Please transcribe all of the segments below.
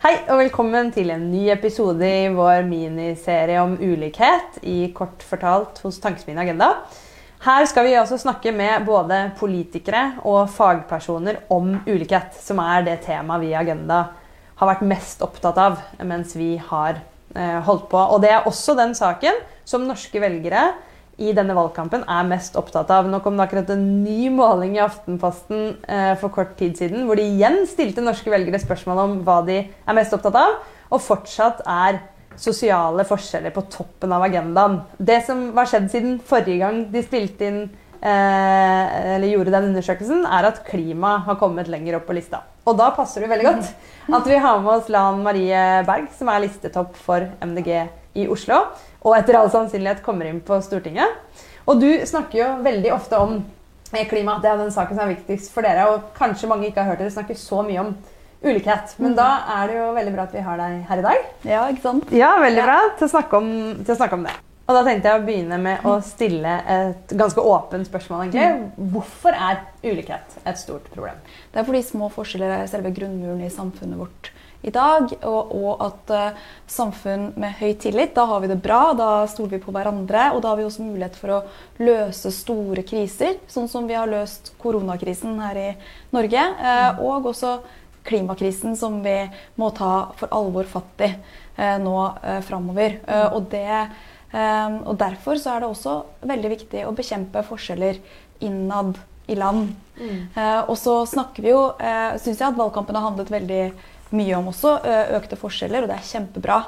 Hei og velkommen til en ny episode i vår miniserie om ulikhet i Kort fortalt hos Tankesmien Agenda. Her skal vi altså snakke med både politikere og fagpersoner om ulikhet, som er det temaet vi i Agenda har vært mest opptatt av mens vi har eh, holdt på. Og det er også den saken som norske velgere i denne valgkampen er mest opptatt av. Nå kom det akkurat en ny måling i Aftenposten eh, for kort tid siden, hvor de igjen stilte norske velgere spørsmål om hva de er mest opptatt av, og fortsatt er sosiale forskjeller på toppen av agendaen. Det som var skjedd siden forrige gang de spilte inn eh, eller gjorde den undersøkelsen, er at klima har kommet lenger opp på lista. Og da passer det veldig godt at vi har med oss Lan Marie Berg, som er listetopp for MDG i Oslo og etter all sannsynlighet kommer inn på Stortinget. Og du snakker jo veldig ofte om eh, klima. Det er den saken som er viktigst for dere. Og kanskje mange ikke har hørt dere snakke så mye om ulikhet. Men da er det jo veldig bra at vi har deg her i dag. Ja, ikke sant? Ja, veldig bra til å snakke om, å snakke om det. Og da tenkte jeg å begynne med å stille et ganske åpent spørsmål. egentlig. Hvorfor er ulikhet et stort problem? Det er fordi små forskjeller er selve grunnmuren i samfunnet vårt i dag. Og, og at uh, samfunn med høy tillit, da har vi det bra, da stoler vi på hverandre. Og da har vi også mulighet for å løse store kriser, sånn som vi har løst koronakrisen her i Norge. Uh, og også klimakrisen som vi må ta for alvor fatt i uh, nå framover. og det og Derfor så er det også veldig viktig å bekjempe forskjeller innad i land. Mm. og så snakker vi jo, uh, syns jeg at valgkampen har handlet veldig mye om også, økte forskjeller, og det er kjempebra.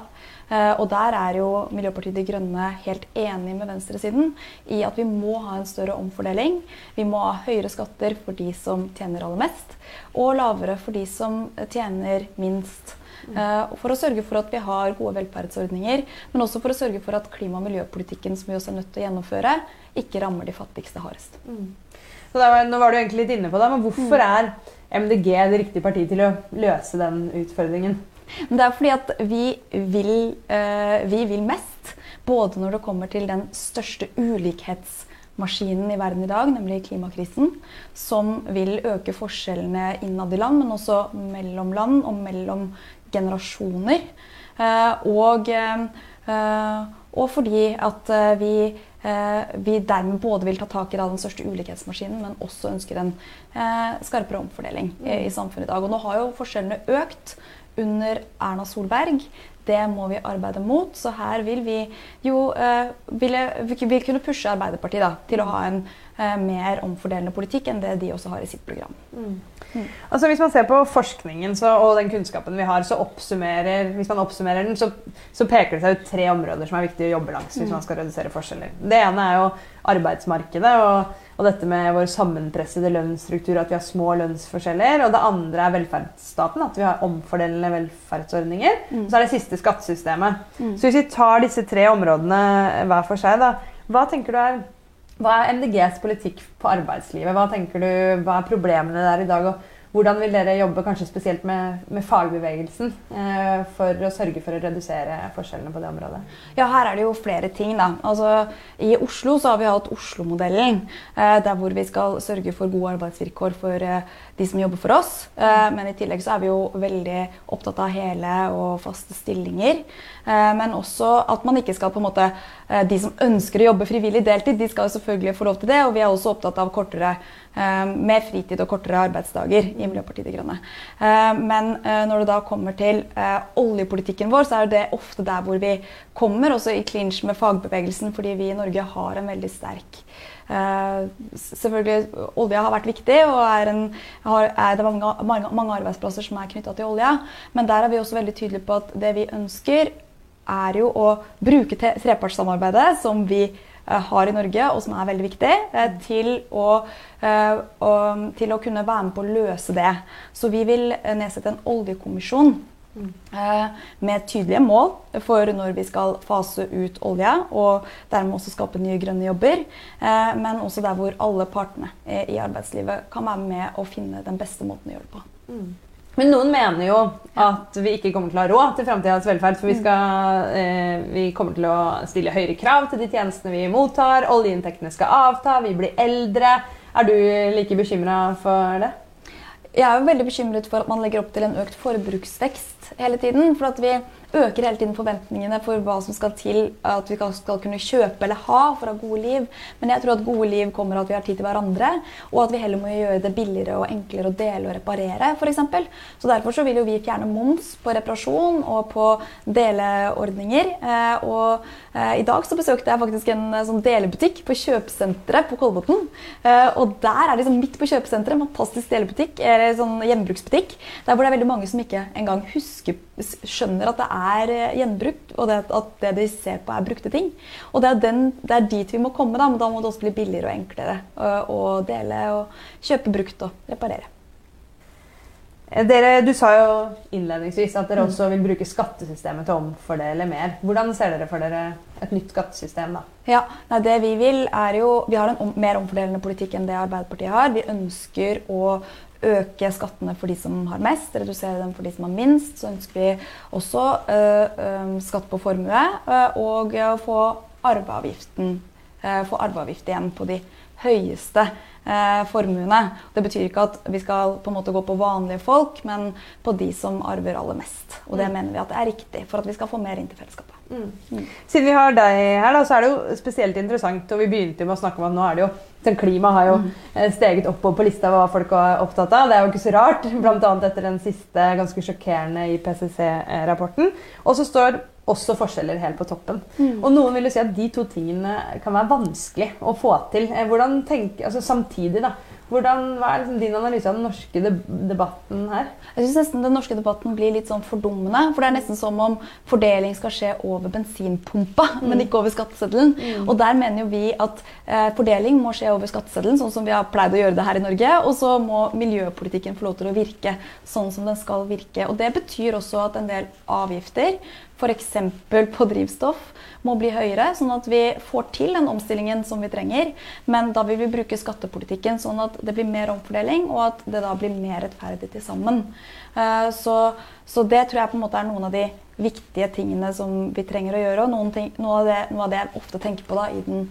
Og der er jo Miljøpartiet De Grønne helt enig med venstresiden i at vi må ha en større omfordeling. Vi må ha høyere skatter for de som tjener aller mest, og lavere for de som tjener minst. For å sørge for at vi har gode velferdsordninger, men også for å sørge for at klima- og miljøpolitikken som vi også er nødt til å gjennomføre, ikke rammer de fattigste hardest. Mm. Var, nå var du egentlig litt inne på det, men hvorfor mm. er MDG det riktige partiet til å løse den utfordringen? Det er fordi at vi vil, uh, vi vil mest. Både når det kommer til den største ulikhetsmaskinen i verden i dag, nemlig klimakrisen, som vil øke forskjellene innad i land, men også mellom land og mellom generasjoner. Uh, og, uh, og fordi at vi Eh, vi dermed både vil ta tak i den største ulikhetsmaskinen, men også ønsker en eh, skarpere omfordeling i, i samfunnet i dag. Og nå har jo forskjellene økt under Erna Solberg. Det må vi arbeide mot. Så her vil vi jo uh, ville, vil kunne pushe Arbeiderpartiet da, til å ha en mer omfordelende politikk enn det de også har i sitt program. Mm. Mm. Altså Hvis man ser på forskningen så, og den kunnskapen vi har, så oppsummerer, hvis man oppsummerer den, så, så, peker det seg ut tre områder som er viktig å jobbe langs hvis mm. man skal redusere forskjeller. Det ene er jo arbeidsmarkedet og, og dette med vår sammenpressede lønnsstruktur, at vi har små lønnsforskjeller. Og det andre er velferdsstaten, at vi har omfordelende velferdsordninger. Mm. Så er det siste skattesystemet. Mm. Så hvis vi tar disse tre områdene hver for seg, da, hva tenker du er hva er MDGs politikk på arbeidslivet? Hva tenker du, hva er problemene der i dag? og hvordan vil dere jobbe kanskje spesielt med, med fagbevegelsen eh, for å sørge for å redusere forskjellene på det området? Ja, Her er det jo flere ting. da. Altså, I Oslo så har vi hatt Oslo-modellen. Eh, der hvor vi skal sørge for gode arbeidsvilkår for eh, de som jobber for oss. Eh, men i tillegg så er vi jo veldig opptatt av hele og faste stillinger. Eh, men også at man ikke skal på en måte eh, De som ønsker å jobbe frivillig deltid, de skal jo selvfølgelig få lov til det. Og vi er også opptatt av kortere mer fritid og kortere arbeidsdager i Miljøpartiet De Grønne. Men når det da kommer til oljepolitikken vår, så er det ofte der hvor vi kommer, også i clinch med fagbevegelsen, fordi vi i Norge har en veldig sterk selvfølgelig, Olja har vært viktig, og er, en, er det mange, mange, mange arbeidsplasser som er knytta til olja. Men der er vi også veldig tydelige på at det vi ønsker, er jo å bruke trepartssamarbeidet som vi Eh, har i Norge, og som er veldig viktig, eh, til å, eh, til å kunne være med på å løse det. Så vi vil nedsette en oljekommisjon. Med tydelige mål for når vi skal fase ut olje, og dermed også skape nye grønne jobber. Men også der hvor alle partene i arbeidslivet kan være med å finne den beste måten å gjøre det på. Mm. Men noen mener jo at vi ikke kommer til å ha råd til framtidas velferd. For vi, skal, eh, vi, kommer til å stille høyere krav til de tjenestene vi mottar. Oljeinntektene skal avta, vi blir eldre. Er du like bekymra for det? jeg er jo veldig bekymret for at man legger opp til en økt forbruksvekst hele tiden. For vi øker hele tiden forventningene for hva som skal til at vi skal kunne kjøpe eller ha for å ha gode liv. Men jeg tror at gode liv kommer av at vi har tid til hverandre, og at vi heller må gjøre det billigere og enklere å dele og reparere, f.eks. Så derfor så vil jo vi fjerne moms på reparasjon og på deleordninger. Eh, og eh, i dag så besøkte jeg faktisk en eh, sånn delebutikk på kjøpesenteret på Kolbotn. Og der er det liksom midt på kjøpesenteret en fantastisk delebutikk, eller sånn hjemmebruksbutikk, der hvor det er veldig mange som ikke engang husker, skjønner at det er eh, gjenbrukt, og det at det de ser på, er brukte ting. Og det er, den, det er dit vi må komme, da, men da må det også bli billigere og enklere å, å dele og kjøpe brukt og reparere. Eh, dere, du sa jo innledningsvis at dere også vil bruke skattesystemet til å omfordele mer. Hvordan ser dere for dere et nytt skattesystem? da? Ja, nei, det Vi vil er jo, vi har en om, mer omfordelende politikk enn det Arbeiderpartiet har. Vi ønsker å øke skattene for de som har mest, redusere dem for de som har minst. Så ønsker vi også øh, skatt på formue øh, og å få arveavgiften få arveavgift igjen på de høyeste eh, formuene. Det betyr ikke at vi skal på en måte gå på vanlige folk, men på de som arver aller mest. Og det mm. mener vi at det er riktig for at vi skal få mer inn til fellesskapet. Mm. Mm. Siden vi har deg her, da, så er det jo spesielt interessant, og vi begynte med å snakke om at nå er det jo sånn, Klima har jo mm. Eh, steget oppover på lista av hva folk er opptatt av. Det er jo ikke så rart, bl.a. etter den siste ganske sjokkerende IPCC-rapporten. Og så står også forskjeller helt på toppen. Mm. Og noen vil jo si at de to tingene kan være vanskelig å få til. Eh, hvordan tenke, altså Samtidig, da. Hvordan, hva er liksom din analyse av den norske debatten her? Jeg synes nesten Den norske debatten blir litt sånn fordummende. For det er nesten som om fordeling skal skje over bensinpumpa, mm. men ikke over skatteseddelen. Mm. Og der mener jo vi at eh, fordeling må skje over skatteseddelen, sånn som vi har pleid å gjøre det her i Norge. Og så må miljøpolitikken få lov til å virke sånn som den skal virke. Og det betyr også at en del avgifter f.eks. på drivstoff, må bli høyere, sånn at vi får til den omstillingen som vi trenger. Men da vil vi bruke skattepolitikken sånn at det blir mer omfordeling, og at det da blir mer rettferdig til sammen. Eh, så, så det tror jeg på en måte er noen av de viktige tingene som vi trenger å gjøre. Og ting, noe, av det, noe, av det, jeg ofte tenker på da i den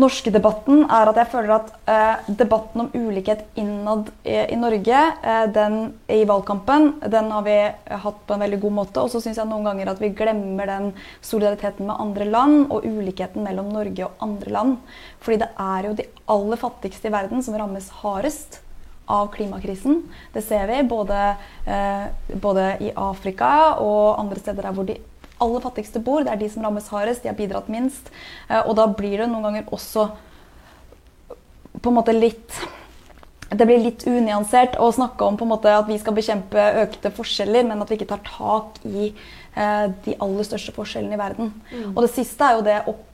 norske debatten, er at jeg føler at eh, debatten om ulikhet innad i, i Norge eh, den, i valgkampen, den har vi hatt på en veldig god måte. Og så syns jeg noen ganger at vi glemmer den solidariteten med andre land og ulikheten mellom Norge og andre land. Fordi det er jo de aller fattigste i verden som rammes hardest av klimakrisen. Det ser vi både, eh, både i Afrika og andre steder der hvor de aller fattigste bor. Det er de som rammes hardest, de har bidratt minst. Eh, og da blir det noen ganger også på en måte litt det blir litt unyansert å snakke om på en måte at vi skal bekjempe økte forskjeller, men at vi ikke tar tak i eh, de aller største forskjellene i verden. Mm. Og det siste er jo det opp,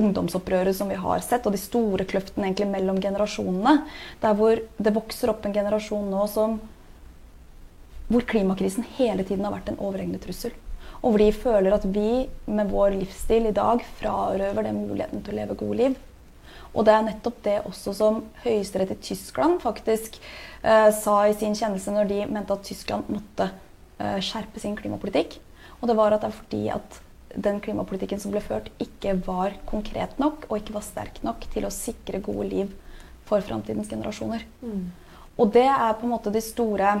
ungdomsopprøret som vi har sett, og de store kløftene egentlig mellom generasjonene. Der hvor det vokser opp en generasjon nå som hvor klimakrisen hele tiden har vært en overhengende trussel. Og hvor de føler at vi med vår livsstil i dag frarøver dem muligheten til å leve gode liv. Og det er nettopp det også som Høyesterett i Tyskland faktisk eh, sa i sin kjennelse når de mente at Tyskland måtte eh, skjerpe sin klimapolitikk. Og det var at det er fordi at den klimapolitikken som ble ført, ikke var konkret nok og ikke var sterk nok til å sikre gode liv for framtidens generasjoner. Mm. Og det er på en måte de store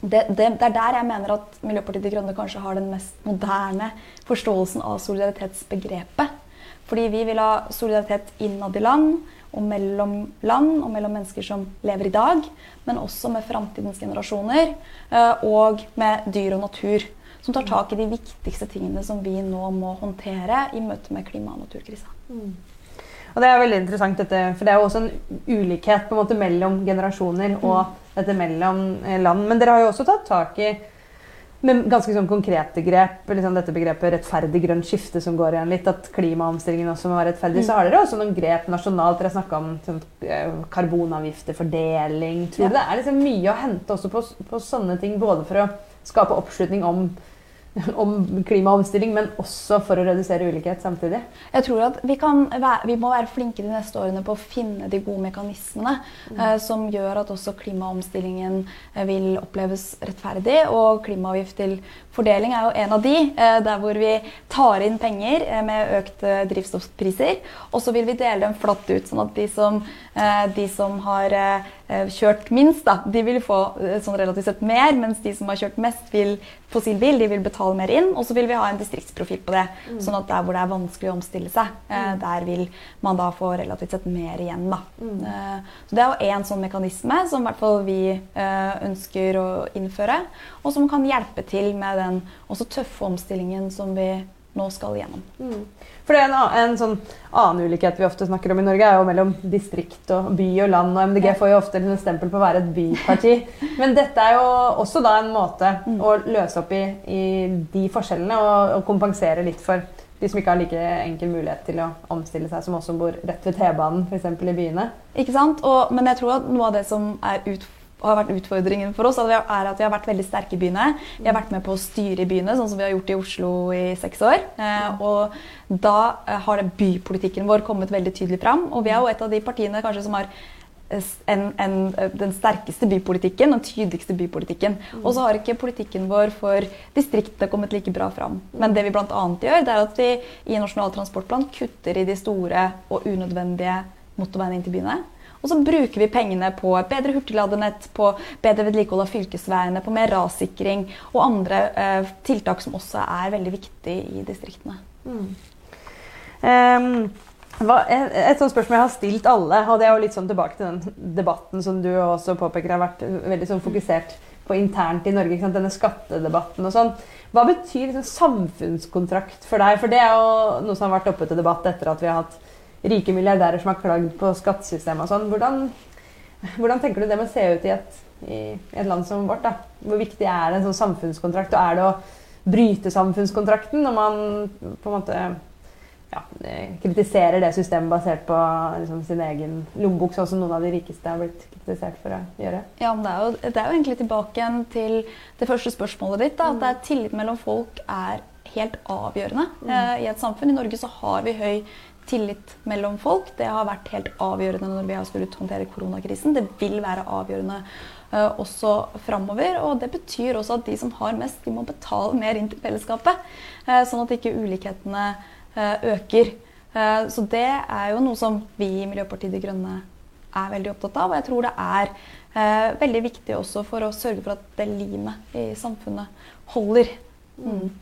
det, det, det, er der jeg mener at Miljøpartiet De Grønne kanskje har den mest moderne forståelsen av solidaritetsbegrepet. Fordi vi vil ha solidaritet innad i land, og mellom land og mellom mennesker som lever i dag, men også med framtidens generasjoner eh, og med dyr og natur. Som tar tak i de viktigste tingene som vi nå må håndtere i møte med klima- og naturkrisa. Mm. Og det er veldig interessant, dette, for det er jo også en ulikhet på en måte mellom generasjoner og. Dette mellom eh, land. Men dere har jo også tatt tak i med ganske sånn konkrete grep, liksom dette begrepet rettferdig grønt skifte som går igjen litt, at klimaomstillingen også må være rettferdig. Mm. Så har dere også noen grep nasjonalt. Dere snakka om sånn, eh, karbonavgifter, fordeling. Tror ja. du det er liksom mye å hente også på, på sånne ting, både for å skape oppslutning om om klimaomstilling, men også for å redusere ulikhet samtidig? Jeg tror at vi, være, vi, må være flinke de neste årene på å finne de gode mekanismene mm. eh, som gjør at også klimaomstillingen eh, vil oppleves rettferdig. Og klimaavgift til fordeling er jo en av de, eh, der hvor vi tar inn penger eh, med økte drivstoffpriser. Og så vil vi dele dem flatt ut, sånn at de som, eh, de som har eh, kjørt minst, da, de vil få eh, sånn relativt sett mer, mens de som har kjørt mest vil fossilbil, de vil betale mer inn. Og så vil vi ha en distriktsprofil på det. Mm. Sånn at der hvor det er vanskelig å omstille seg, mm. der vil man da få relativt sett mer igjen. Da. Mm. Så det er jo én sånn mekanisme som i hvert fall vi ønsker å innføre, og som kan hjelpe til med den også tøffe omstillingen som vi nå skal igjennom. Mm. For det er en, en, sånn annen ulikhet vi ofte snakker om i Norge, er jo mellom distrikt og by og land. Og MDG får jo ofte en stempel på å være et byparti. Men dette er jo også da en måte mm. å løse opp i, i de forskjellene og, og, kompensere litt for de som ikke har like enkel mulighet til å omstille seg, som også bor rett ved T-banen, f.eks. i byene. Ikke sant? Og, men jeg tror at noe av det som er utfordrende har vært utfordringen for oss, er at vi har vært veldig sterke i byene. Vi har vært med på å styre i byene, sånn som vi har gjort i Oslo i seks år. Eh, og da eh, har bypolitikken vår kommet veldig tydelig fram. Og vi er jo et av de partiene kanskje som har en, en, den sterkeste bypolitikken, den tydeligste bypolitikken. Og så har ikke politikken vår for distriktene kommet like bra fram. Men det vi bl.a. gjør, det er at vi i Nasjonal transportplan kutter i de store og unødvendige motorveiene inn til byene. Og så bruker vi pengene på bedre hurtigladenett, på bedre vedlikehold av fylkesveiene, på mer rassikring og andre eh, tiltak som også er veldig viktige i distriktene. Mm. Um, hva, et, et sånt spørsmål jeg har stilt alle, og det er jo litt sånn tilbake til den debatten som du også påpeker har vært veldig sånn fokusert på internt i Norge, denne skattedebatten og sånn. Hva betyr liksom samfunnskontrakt for deg? For det er jo noe som har vært oppe til debatt etter at vi har hatt rike milliardærer som har klagd på skattesystemet og sånn. Hvordan, hvordan, tenker du det må se ut i et, i et land som vårt? da? Hvor viktig er det en sånn samfunnskontrakt? Og er det å bryte samfunnskontrakten når man på en måte ja, kritiserer det systemet basert på liksom, sin egen lommebok, sånn som noen av de rikeste har blitt kritisert for å gjøre? Ja, men det er jo, det er jo egentlig tilbake til det første spørsmålet ditt. Da, at det er tillit mellom folk er helt avgjørende mm. eh, i et samfunn. I Norge så har vi høy tillit mellom folk. Det har vært helt avgjørende når vi har skullet håndtere koronakrisen. Det vil være avgjørende uh, også framover. Og det betyr også at de som har mest, de må betale mer inn til fellesskapet. Uh, sånn at ikke ulikhetene uh, øker. så det er jo noe som vi i Miljøpartiet De Grønne er veldig opptatt av. Og jeg tror det er veldig viktig også for å sørge for at det limet i samfunnet holder. Mm.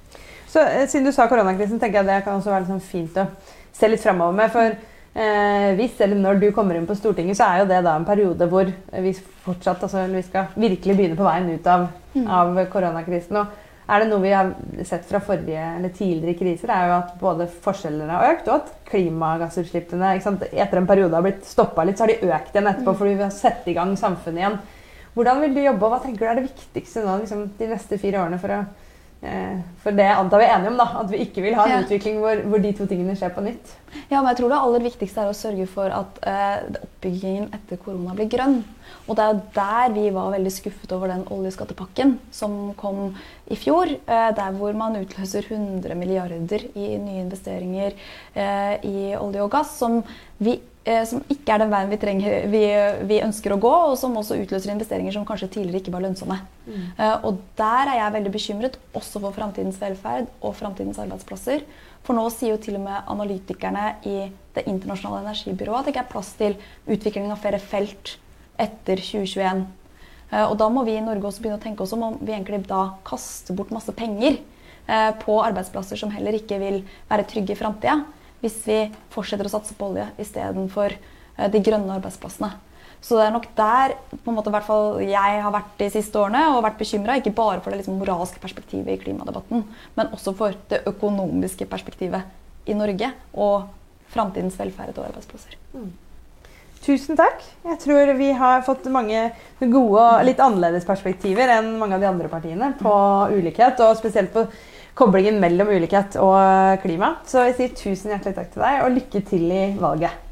Så Siden du sa koronakrisen, tenker jeg det kan også være liksom fint å se litt framover med. For eh, hvis eller når du kommer inn på Stortinget, så er jo det da en periode hvor vi fortsatt altså, vi skal virkelig begynne på veien ut av, mm. av koronakrisen. Og er det noe vi har sett fra forrige eller tidligere kriser, er jo at både forskjellene har økt, og at klimagassutslippene etter en periode har blitt stoppa litt, så har de økt igjen etterpå mm. fordi vi har satt i gang samfunnet igjen. Hvordan vil du jobbe, og hva tenker du er det viktigste nå, liksom, de neste fire årene for å for det antar vi er enige om, da, at vi ikke vil ha en ja. utvikling hvor, hvor, de to tingene skjer på nytt. Ja, men jeg tror Det aller viktigste er å sørge for at uh, oppbyggingen etter korona blir grønn. Og det er jo der vi var veldig skuffet over den oljeskattepakken som kom i fjor. Uh, der hvor man utløser 100 milliarder i nye investeringer uh, i olje og gass. som vi Eh, som ikke er den veien vi, trenger, vi, vi, ønsker å gå, og som også utløser investeringer som kanskje tidligere ikke var lønnsomme. Mm. Og der er jeg veldig bekymret, også for framtidens velferd og framtidens arbeidsplasser. For nå sier jo til og med analytikerne i Det internasjonale energibyrået at det ikke er plass til utvikling av flere felt etter 2021. Uh, og da må vi i Norge også begynne å tenke oss om om vi egentlig da kaster bort masse penger uh, på arbeidsplasser som heller ikke vil være trygge i framtida hvis vi fortsetter å satse på olje istedenfor eh, de grønne arbeidsplassene. Så det er nok der på en måte, hvert fall jeg har vært de siste årene og vært bekymra. Ikke bare for det liksom, moralske perspektivet i klimadebatten, men også for det økonomiske perspektivet i Norge og framtidens velferd og arbeidsplasser. Mm. Tusen takk. Jeg tror vi har fått mange gode og litt annerledes perspektiver enn mange av de andre partiene på ulikhet, og spesielt på koblingen mellom ulikhet og klima. Så jeg sier tusen hjertelig takk til deg, og lykke til i valget.